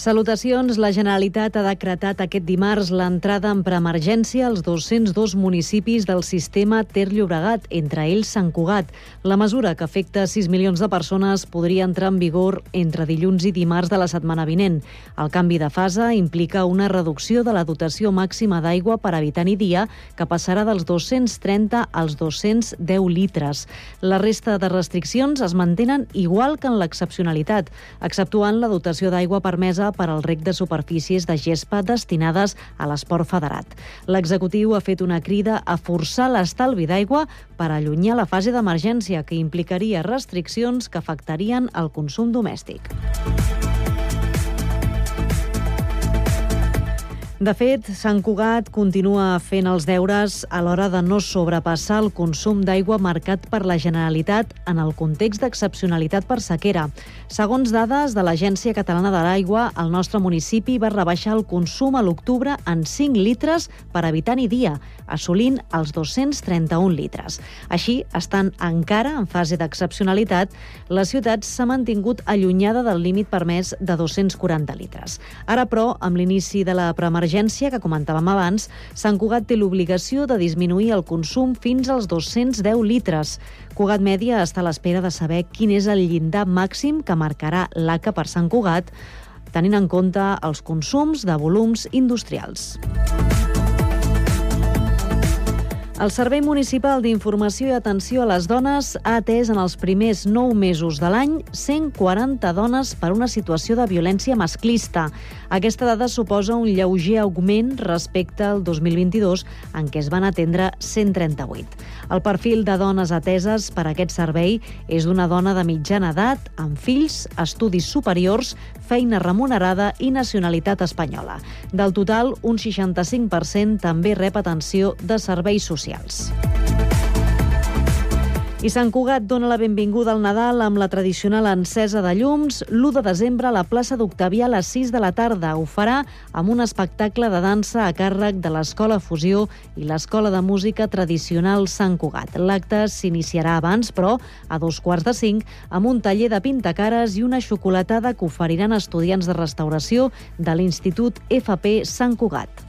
Salutacions. La Generalitat ha decretat aquest dimarts l'entrada en preemergència als 202 municipis del sistema Ter Llobregat, entre ells Sant Cugat. La mesura, que afecta 6 milions de persones, podria entrar en vigor entre dilluns i dimarts de la setmana vinent. El canvi de fase implica una reducció de la dotació màxima d'aigua per habitant i dia, que passarà dels 230 als 210 litres. La resta de restriccions es mantenen igual que en l'excepcionalitat, exceptuant la dotació d'aigua permesa per al rec de superfícies de gespa destinades a l'esport federat. L'executiu ha fet una crida a forçar l'estalvi d'aigua per allunyar la fase d'emergència que implicaria restriccions que afectarien el consum domèstic. De fet, Sant Cugat continua fent els deures a l'hora de no sobrepassar el consum d'aigua marcat per la Generalitat en el context d'excepcionalitat per sequera. Segons dades de l'Agència Catalana de l'Aigua, el nostre municipi va rebaixar el consum a l'octubre en 5 litres per habitant i dia, assolint els 231 litres. Així, estan encara en fase d'excepcionalitat, la ciutat s'ha mantingut allunyada del límit permès de 240 litres. Ara, però, amb l'inici de la preemergència emergència que comentàvem abans, Sant Cugat té l'obligació de disminuir el consum fins als 210 litres. Cugat Mèdia està a l'espera de saber quin és el llindar màxim que marcarà l'ACA per Sant Cugat, tenint en compte els consums de volums industrials. El Servei Municipal d'Informació i Atenció a les Dones ha atès en els primers 9 mesos de l'any 140 dones per una situació de violència masclista. Aquesta dada suposa un lleuger augment respecte al 2022, en què es van atendre 138. El perfil de dones ateses per aquest servei és d'una dona de mitjana edat, amb fills, estudis superiors, feina remunerada i nacionalitat espanyola. Del total, un 65% també rep atenció de serveis socials. I Sant Cugat dona la benvinguda al Nadal amb la tradicional encesa de llums l'1 de desembre a la plaça d'Octavià a les 6 de la tarda. Ho farà amb un espectacle de dansa a càrrec de l'Escola Fusió i l'Escola de Música Tradicional Sant Cugat. L'acte s'iniciarà abans, però, a dos quarts de cinc, amb un taller de pintacares i una xocolatada que oferiran estudiants de restauració de l'Institut FP Sant Cugat.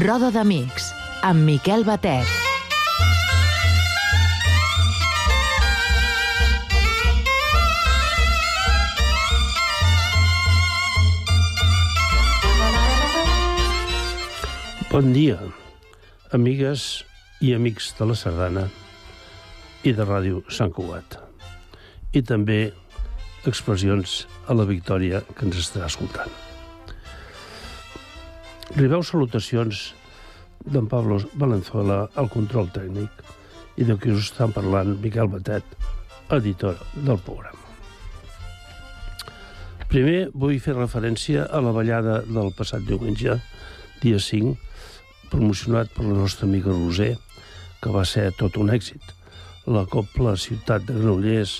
Roda d'Amics, amb Miquel Batet. Bon dia, amigues i amics de la Sardana i de Ràdio Sant Cugat. I també expressions a la Victòria que ens estarà escoltant. Ribeu salutacions d'en Pablo Valenzuela al control tècnic i de qui us estan parlant Miquel Batet, editor del programa. Primer vull fer referència a la ballada del passat diumenge, dia 5, promocionat per la nostra amiga Roser, que va ser tot un èxit. La Copla Ciutat de Granollers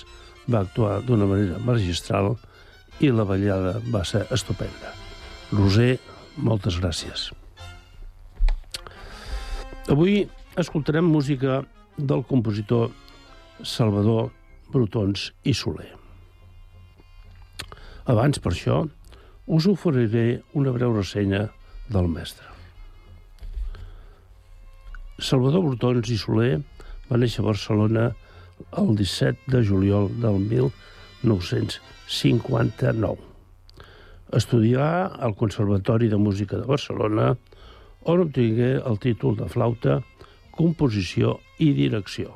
va actuar d'una manera magistral i la ballada va ser estupenda. Roser, moltes gràcies. Avui escoltarem música del compositor Salvador Brutons i Soler. Abans, per això, us oferiré una breu ressenya del mestre. Salvador Brutons i Soler va néixer a Barcelona el 17 de juliol del 1959. Estudià al Conservatori de Música de Barcelona, on obtingué el títol de flauta, composició i direcció.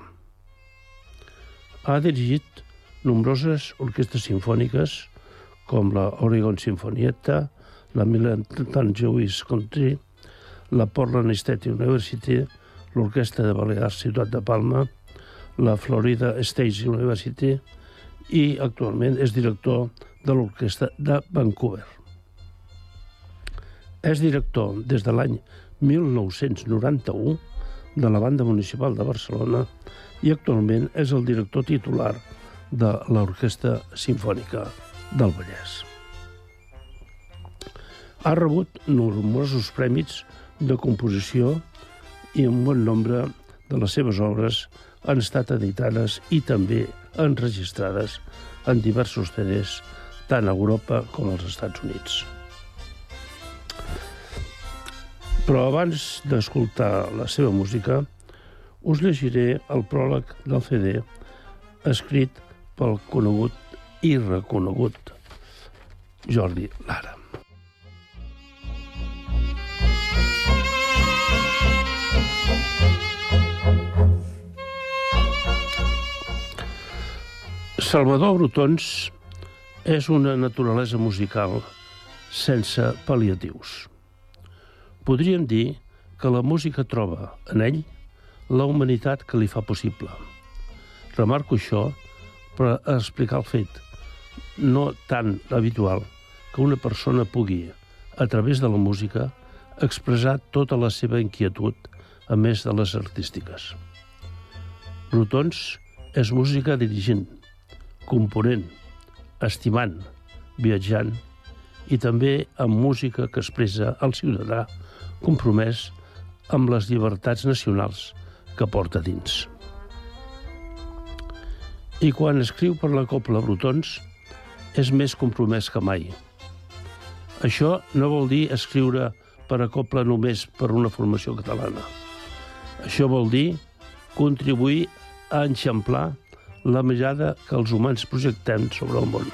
Ha dirigit nombroses orquestres sinfòniques, com la Oregon Sinfonietta, la Militant Jewish Country, la Portland State University, l'Orquestra de Balears Ciutat de Palma, la Florida State University i actualment és director de l'Orquestra de Vancouver. És director des de l'any 1991 de la Banda Municipal de Barcelona i actualment és el director titular de l'Orquestra Simfònica del Vallès. Ha rebut nombrosos prèmits de composició i un bon nombre de les seves obres han estat editades i també enregistrades en diversos CDs tant a Europa com als Estats Units. Però abans d'escoltar la seva música, us llegiré el pròleg del CD escrit pel conegut i reconegut Jordi Lara. Salvador Brutons és una naturalesa musical sense pal·liatius. Podríem dir que la música troba en ell la humanitat que li fa possible. Remarco això per explicar el fet no tan habitual que una persona pugui, a través de la música, expressar tota la seva inquietud, a més de les artístiques. Brutons és música dirigint, component, estimant, viatjant i també amb música que expressa el ciutadà compromès amb les llibertats nacionals que porta dins. I quan escriu per la Copla Brutons, és més compromès que mai. Això no vol dir escriure per a Copla només per una formació catalana. Això vol dir contribuir a enxamplar la mirada que els humans projectem sobre el món,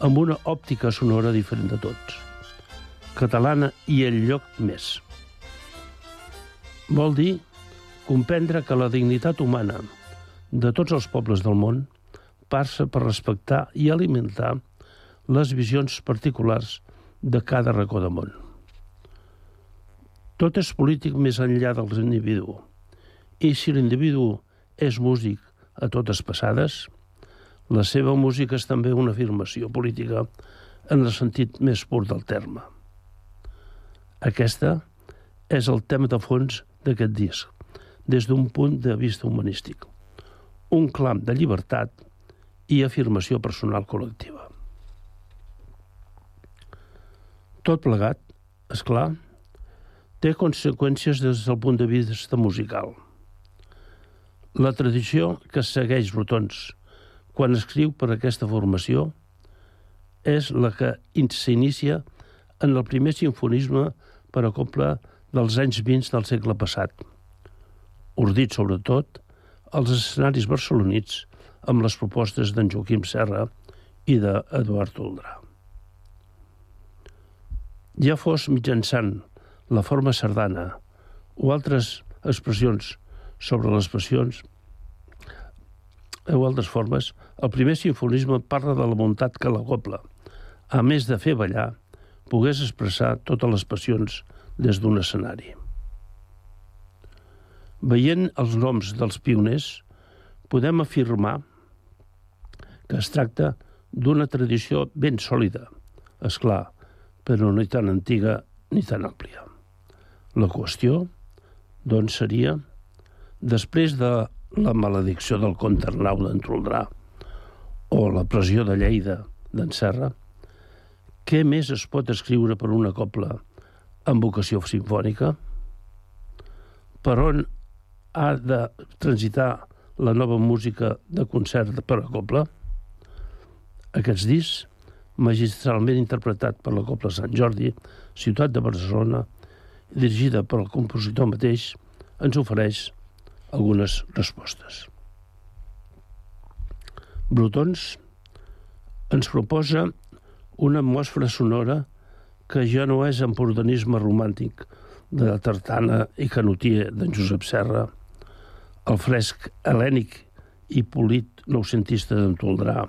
amb una òptica sonora diferent de tots, catalana i el lloc més. Vol dir comprendre que la dignitat humana de tots els pobles del món passa per respectar i alimentar les visions particulars de cada racó de món. Tot és polític més enllà dels individu. I si l'individu és músic a totes passades, la seva música és també una afirmació política en el sentit més pur del terme. Aquesta és el tema de fons d'aquest disc, des d'un punt de vista humanístic. Un clam de llibertat i afirmació personal col·lectiva. Tot plegat, és clar, té conseqüències des del punt de vista musical – la tradició que segueix Rotons quan escriu per aquesta formació és la que s'inicia en el primer sinfonisme per a copla dels anys 20 del segle passat, ordit sobretot als escenaris barcelonits amb les propostes d'en Joaquim Serra i d'Eduard Oldrà. Ja fos mitjançant la forma sardana o altres expressions sobre les passions, o altres formes, el primer sinfonisme parla de la voluntat que la copla, a més de fer ballar, pogués expressar totes les passions des d'un escenari. Veient els noms dels pioners, podem afirmar que es tracta d'una tradició ben sòlida, és clar, però no tan antiga ni tan àmplia. La qüestió, doncs, seria Després de la maledicció del comte Arnau d'en o la pressió de Lleida d'en Serra, què més es pot escriure per una copla amb vocació sinfònica? Per on ha de transitar la nova música de concert per a copla? Aquests discs, magistralment interpretat per la Copla Sant Jordi, ciutat de Barcelona, dirigida pel compositor mateix, ens ofereix algunes respostes. Brutons ens proposa una atmosfera sonora que ja no és empordanisme romàntic de la tartana i canotia d'en Josep Serra, el fresc helènic i polit noucentista d'en Toldrà,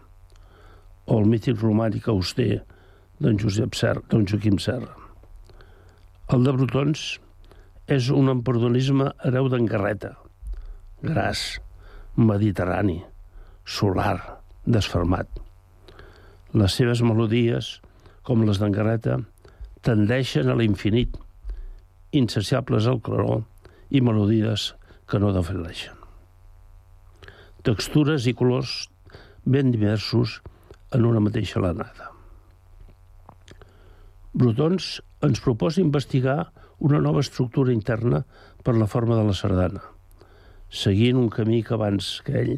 o el mític romànic auster d'en Josep Serra, d'en Joaquim Serra. El de Brutons és un empordonisme hereu d'en Garreta, gras, mediterrani, solar, desfermat. Les seves melodies, com les d'en Garreta, tendeixen a l'infinit, insaciables al claror i melodies que no defeneixen. Textures i colors ben diversos en una mateixa lanada. Brutons ens proposa investigar una nova estructura interna per la forma de la sardana, seguint un camí que abans que ell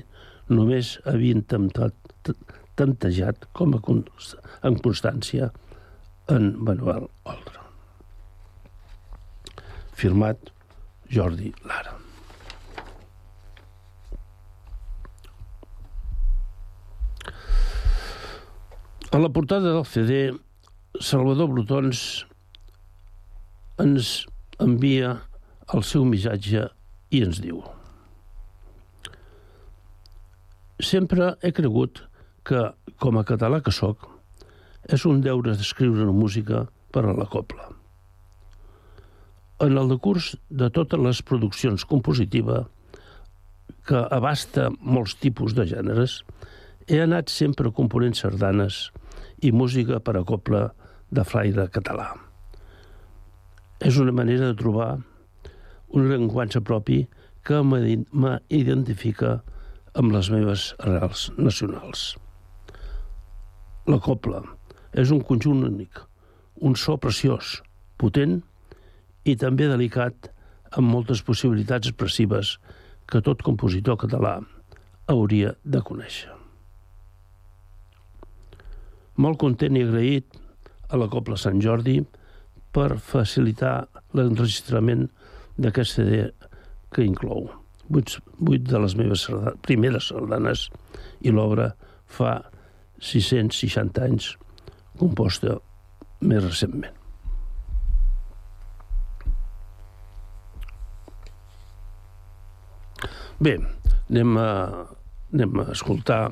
només havien temptat, tantejat com a en constància en Manuel Oldra. Firmat Jordi Lara. A la portada del CD, Salvador Brutons ens envia el seu missatge i ens diu Sempre he cregut que, com a català que sóc, és un deure d'escriure una música per a la copla. En el decurs de totes les produccions compositiva, que abasta molts tipus de gèneres, he anat sempre component sardanes i música per a copla de flaire català. És una manera de trobar un llenguatge propi que m'identifica amb les meves arrels nacionals. La copla és un conjunt únic, un so preciós, potent i també delicat amb moltes possibilitats expressives que tot compositor català hauria de conèixer molt content i agraït a la Copla Sant Jordi per facilitar l'enregistrament d'aquest CD que inclou vuit, vuit de les meves sardanes, primeres sardanes i l'obra fa 660 anys, composta més recentment. Bé, anem a, anem a escoltar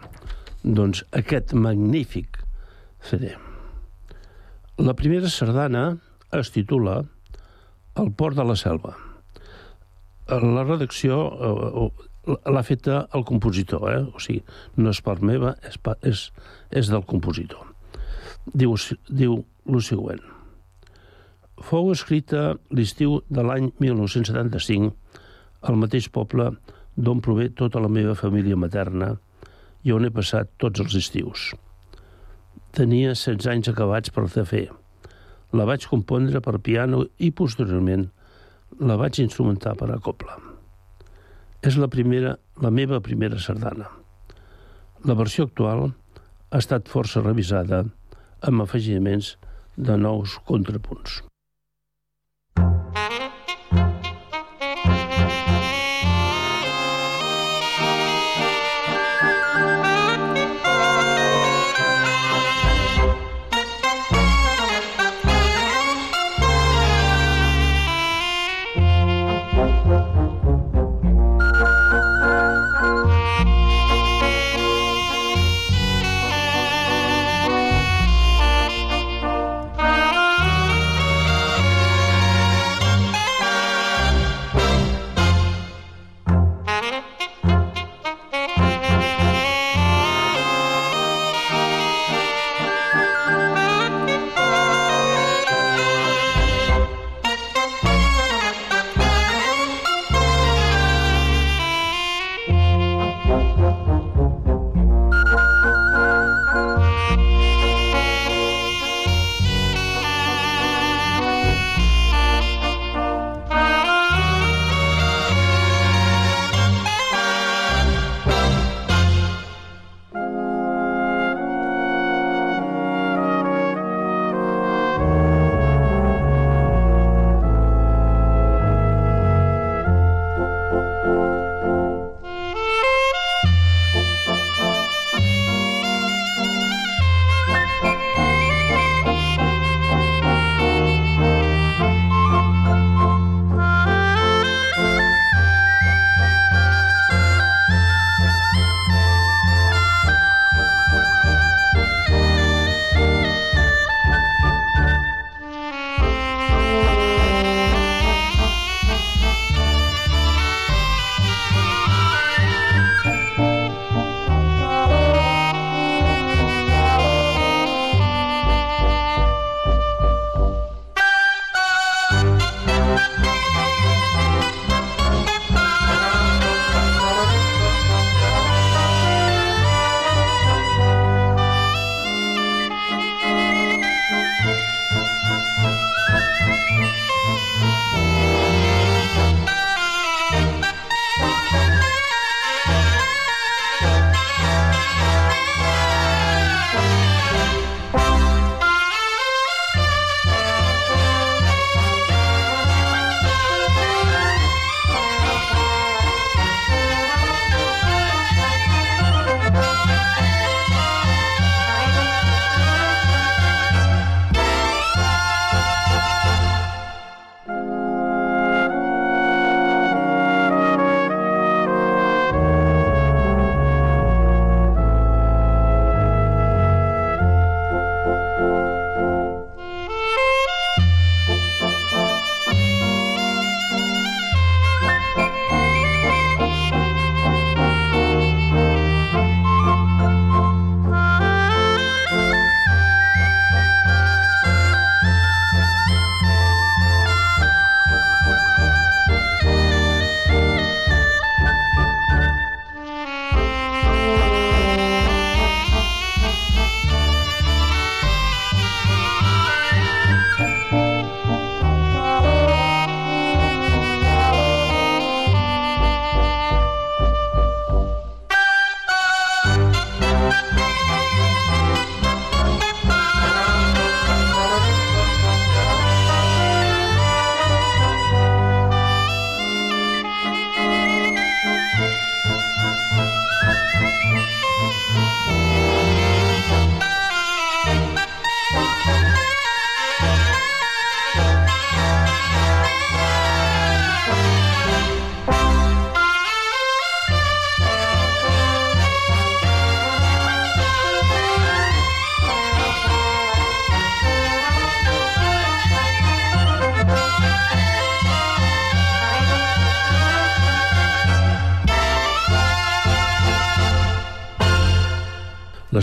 doncs, aquest magnífic faré. La primera sardana es titula El port de la selva. La redacció eh, l'ha feta el compositor, eh? o sigui, no és part meva, és, és, és del compositor. Diu, diu el següent. Fou escrita l'estiu de l'any 1975 al mateix poble d'on prové tota la meva família materna i on he passat tots els estius. Tenia 16 anys acabats per fer. La vaig compondre per piano i posteriorment la vaig instrumentar per a copla. És la, primera, la meva primera sardana. La versió actual ha estat força revisada amb afegiments de nous contrapunts.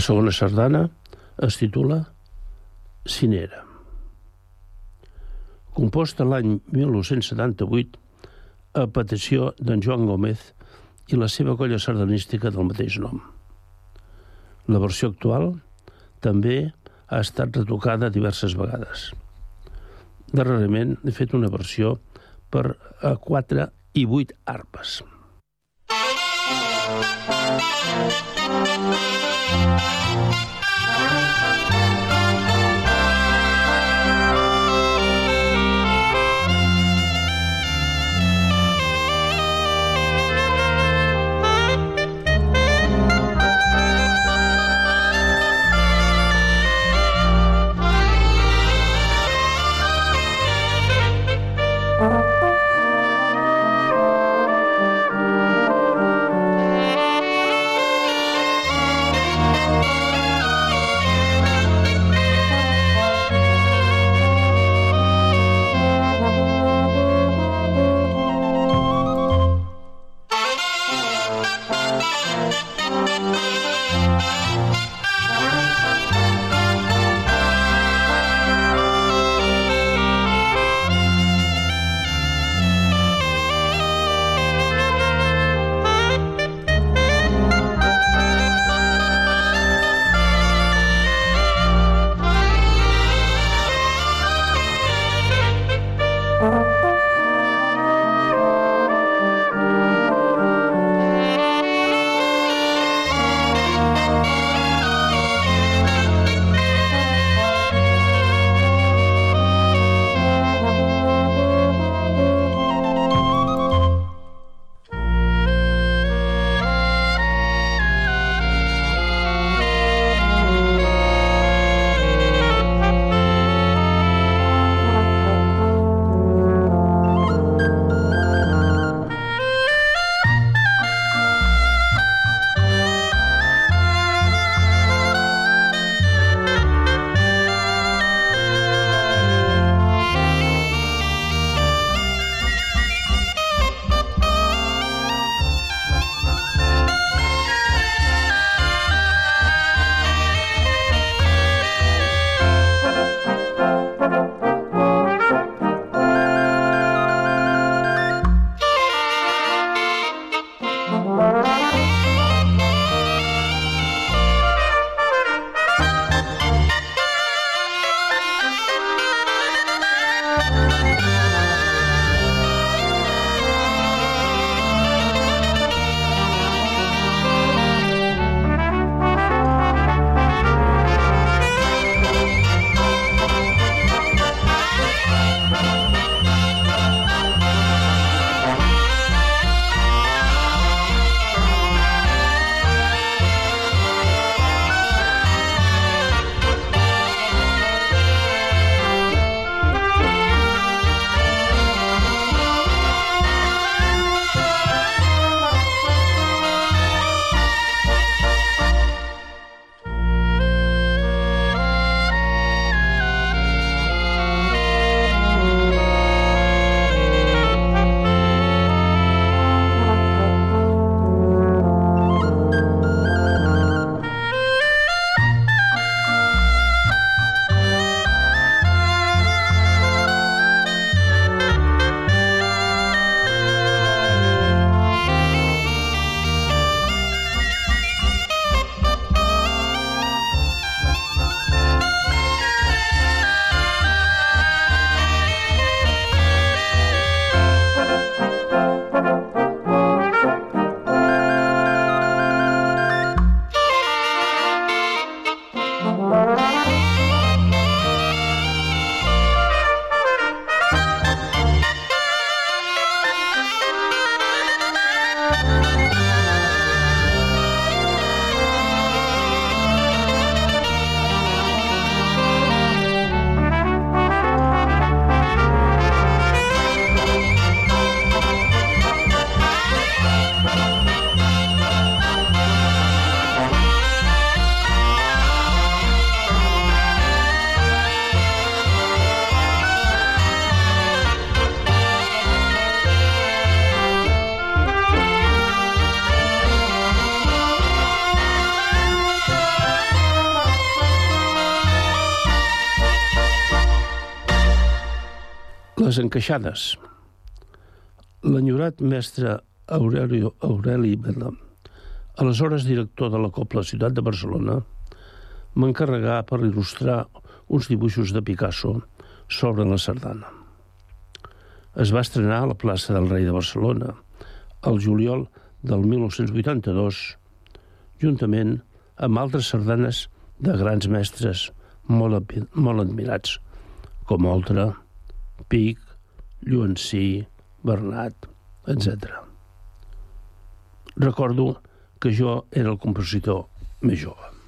La segona sardana es titula Cinera. Composta l'any 1978 a petició d'en Joan Gómez i la seva colla sardanística del mateix nom. La versió actual també ha estat retocada diverses vegades. Darrerament he fet una versió per a 4 i 8 arpes. Música Les encaixades. L'enyorat mestre Aureli, Aureli Bedlam, aleshores director de la Copla Ciutat de Barcelona, m'encarregà per il·lustrar uns dibuixos de Picasso sobre la sardana. Es va estrenar a la plaça del Rei de Barcelona el juliol del 1982, juntament amb altres sardanes de grans mestres molt, molt admirats, com Oltra, Pic, Lluancí, Bernat, etc. Recordo que jo era el compositor més jove.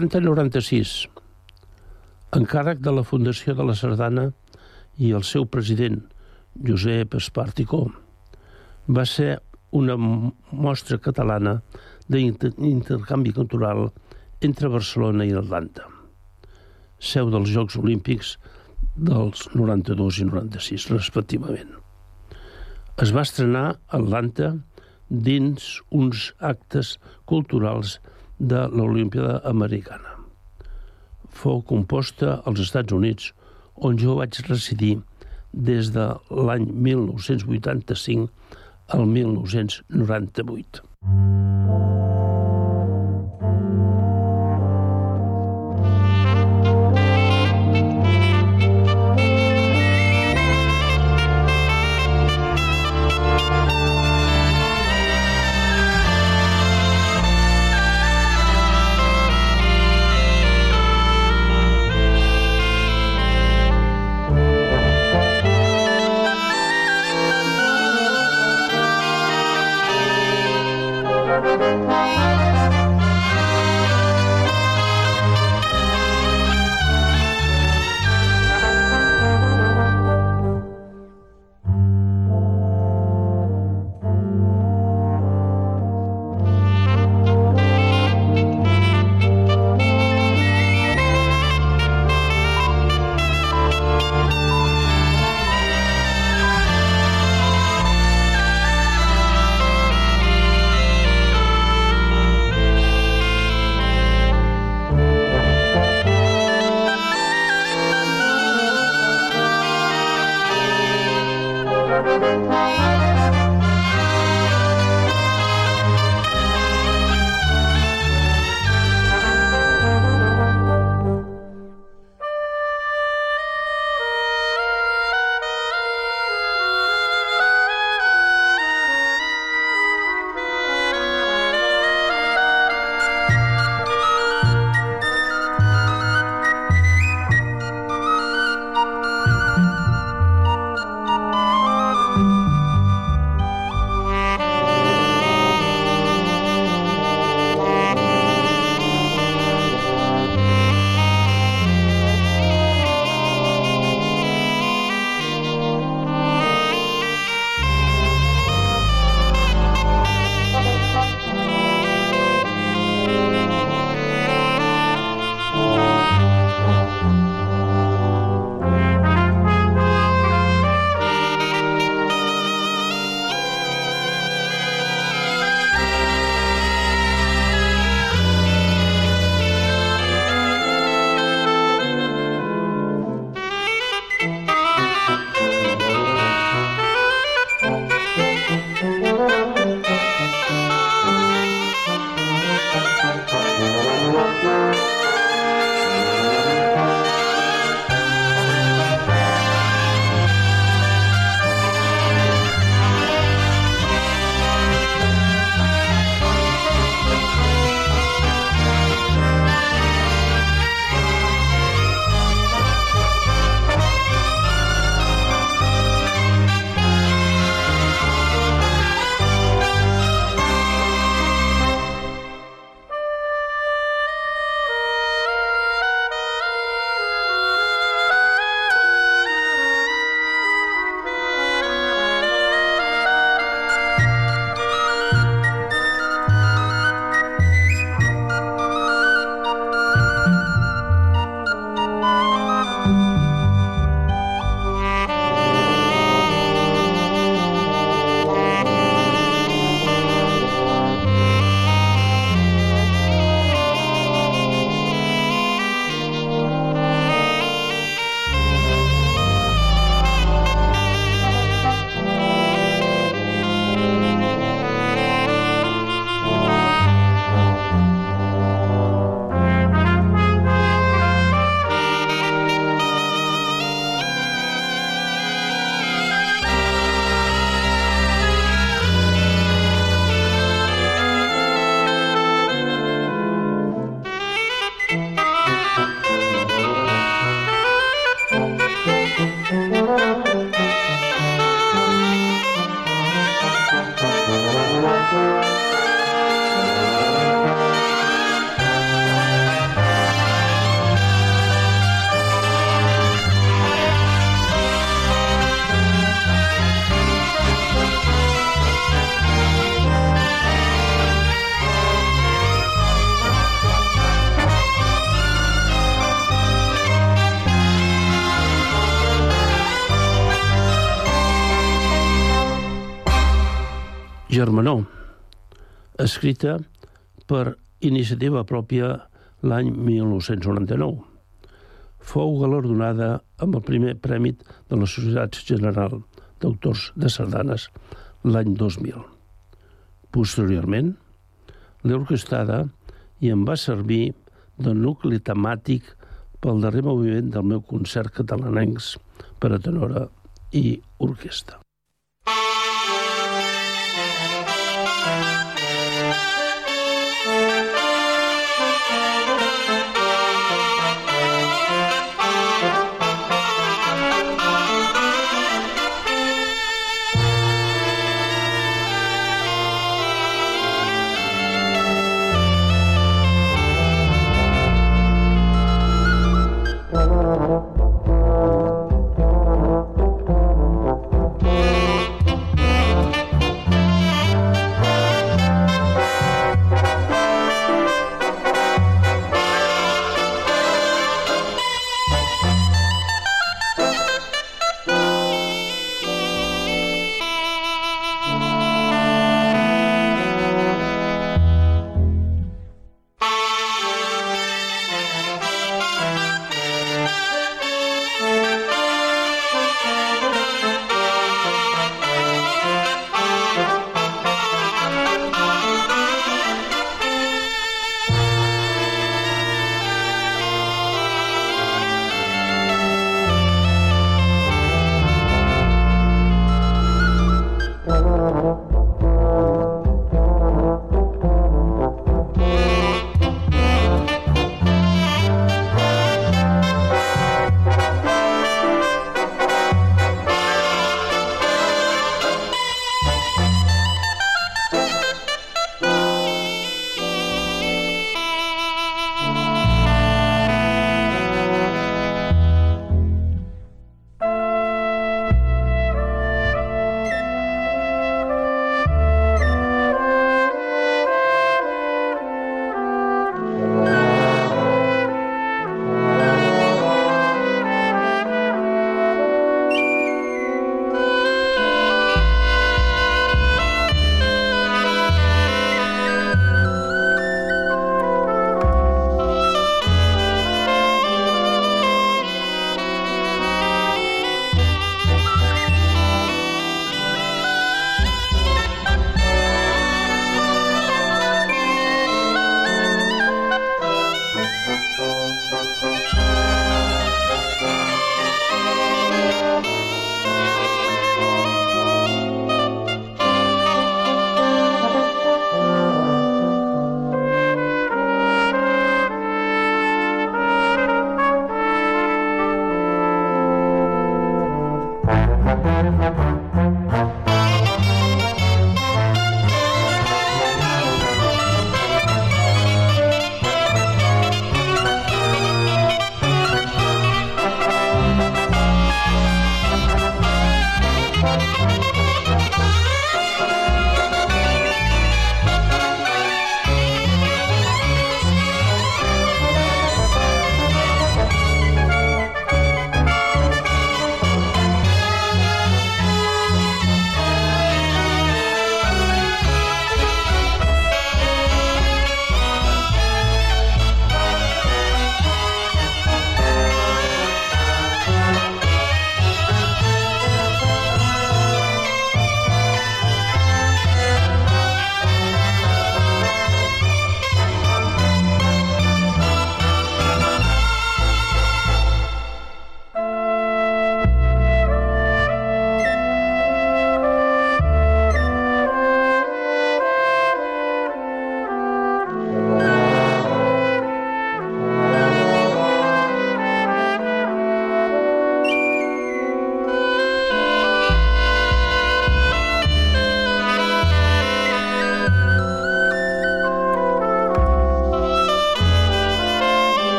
Atlanta 96. Encàrrec de la Fundació de la Sardana i el seu president, Josep Esparticó, va ser una mostra catalana d'intercanvi cultural entre Barcelona i Atlanta, seu dels Jocs Olímpics dels 92 i 96, respectivament. Es va estrenar a Atlanta dins uns actes culturals de l'Olimpíada Americana. Fou composta als Estats Units, on jo vaig residir des de l'any 1985 al 1998. Germanó, escrita per iniciativa pròpia l'any 1999. Fou galardonada amb el primer prèmit de la Societat General d'Autors de Sardanes l'any 2000. Posteriorment, l'he orquestada i em va servir de nucli temàtic pel darrer moviment del meu concert catalanencs per a tenora i orquestra.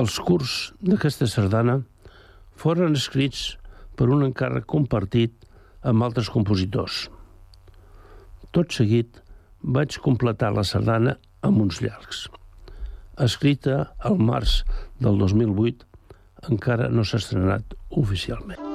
Els curs d'aquesta sardana foren escrits per un encàrrec compartit amb altres compositors. Tot seguit vaig completar la sardana amb uns llargs. Escrita al març del 2008, encara no s'ha estrenat oficialment.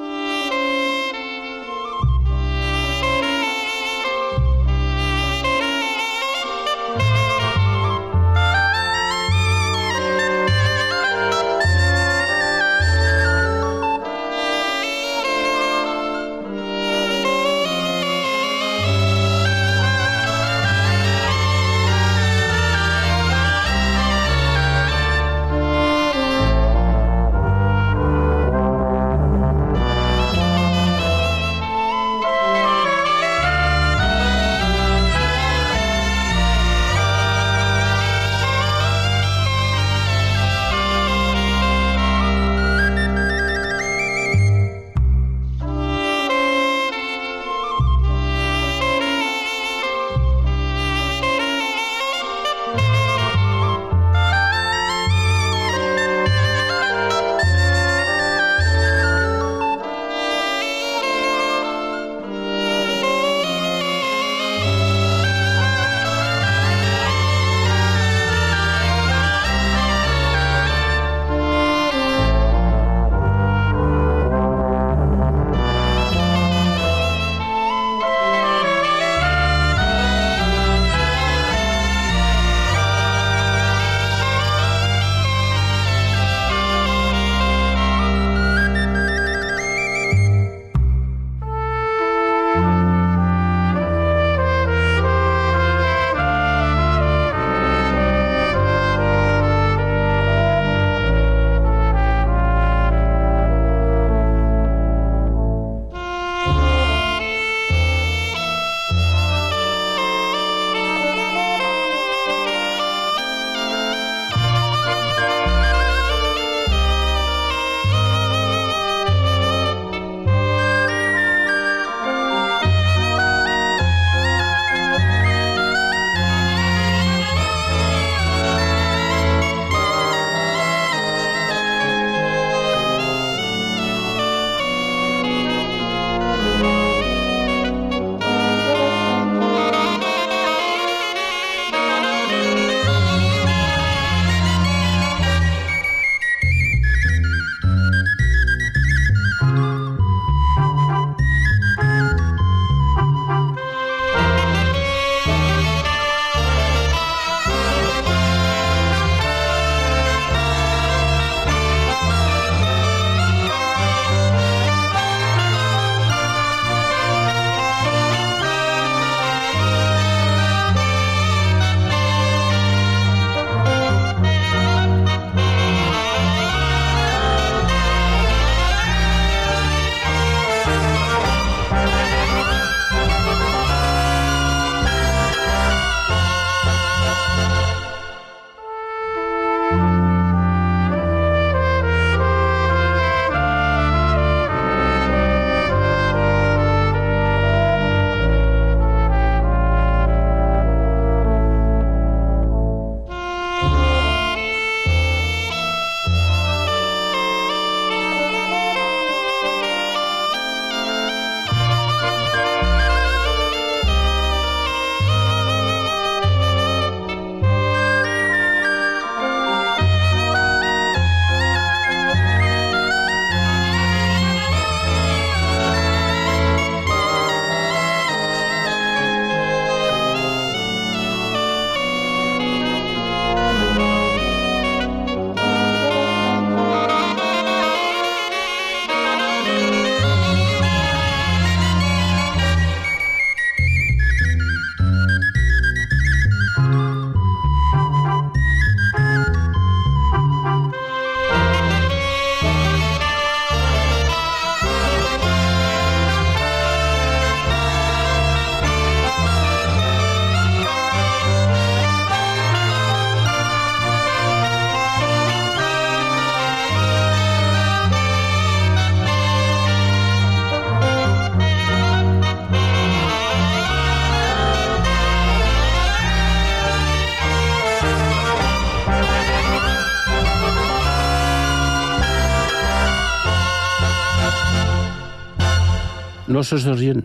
Noces d'Argent,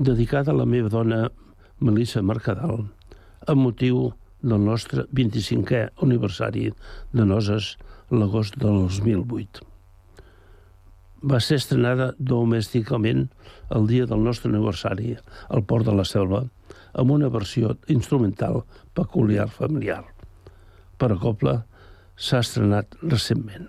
dedicada a la meva dona Melissa Mercadal, amb motiu del nostre 25è aniversari de Noses l'agost del 2008. Va ser estrenada domèsticament el dia del nostre aniversari al Port de la Selva amb una versió instrumental peculiar familiar. Per a Copla s'ha estrenat recentment.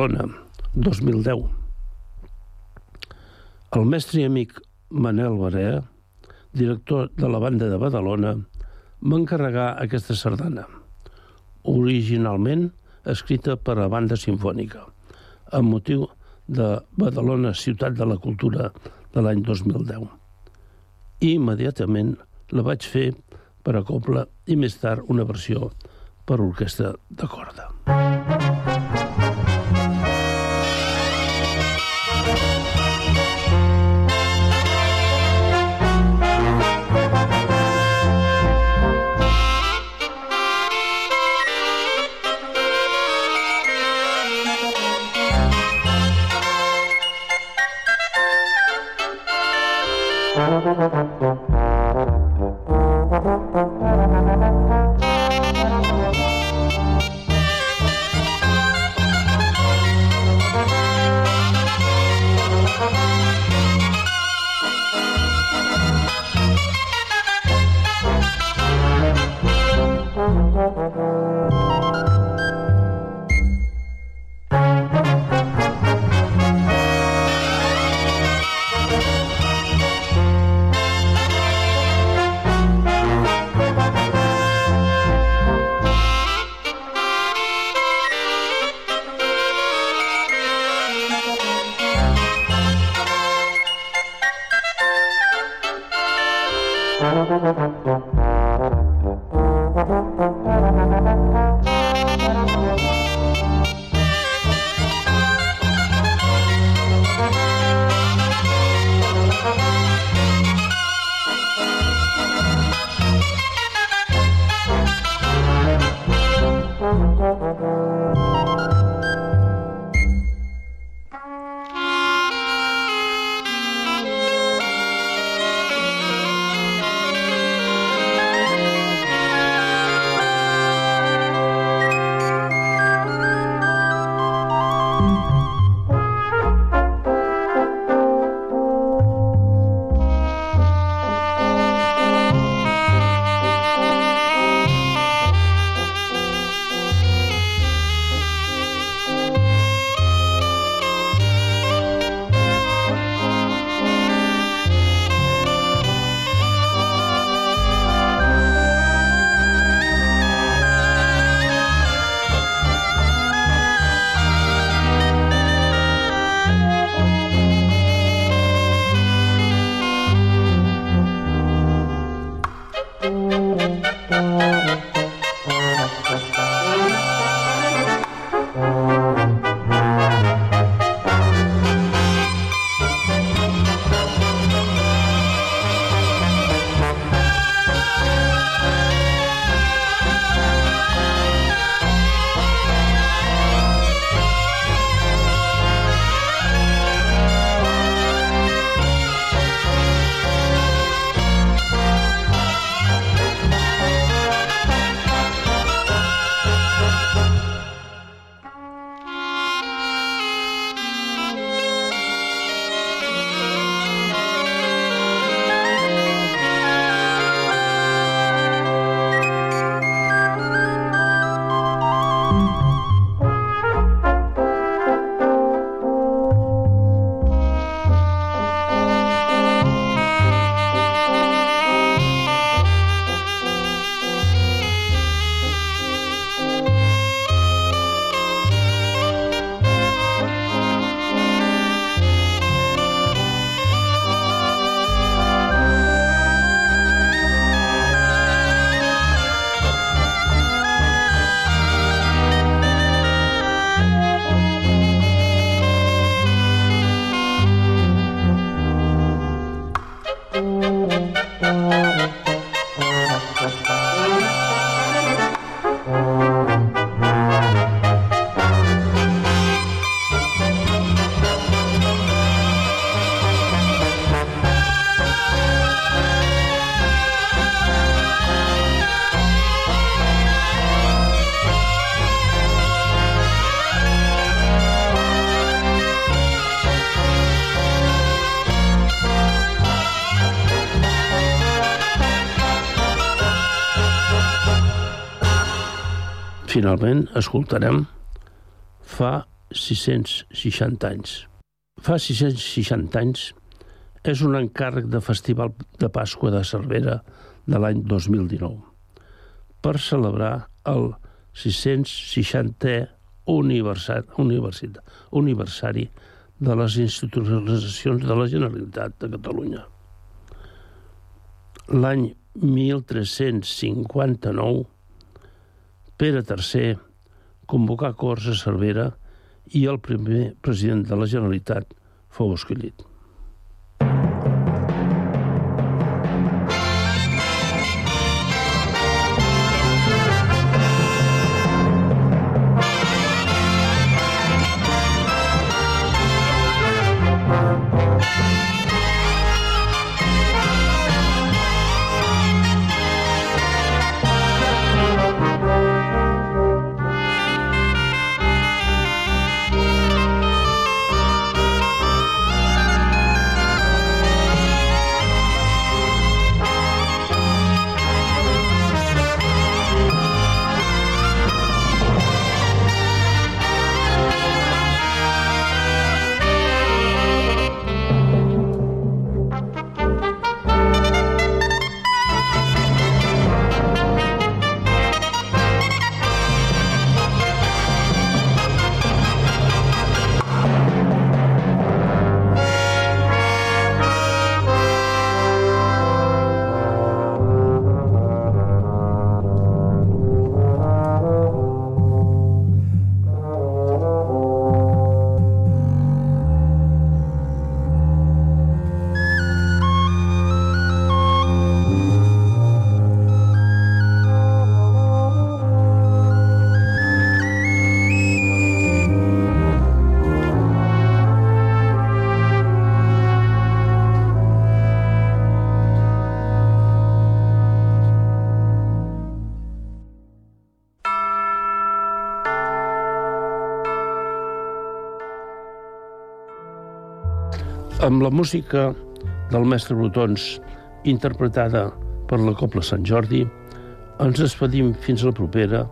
Badalona, 2010. El mestre i amic Manel Barea, director de la banda de Badalona, va encarregar aquesta sardana, originalment escrita per a banda sinfònica, amb motiu de Badalona, ciutat de la cultura de l'any 2010. I immediatament la vaig fer per a coble i més tard una versió per orquestra de corda. Finalment, escoltarem Fa 660 anys. Fa 660 anys és un encàrrec de Festival de Pasqua de Cervera de l'any 2019 per celebrar el 660è aniversari, aniversari de les institucionalitzacions de la Generalitat de Catalunya. L'any 1359, Pere III convocà Corts a Cervera i el primer president de la Generalitat fou escollit. Amb la música del mestre Brutons, interpretada per la Copla Sant Jordi, ens despedim fins a la propera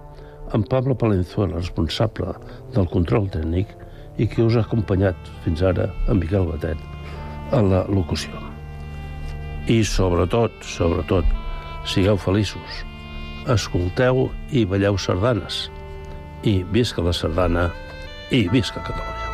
amb Pablo Palenzuela, responsable del control tècnic i que us ha acompanyat fins ara amb Miquel Batet a la locució. I sobretot, sobretot, sigueu feliços, escolteu i balleu sardanes, i visca la sardana i visca Catalunya.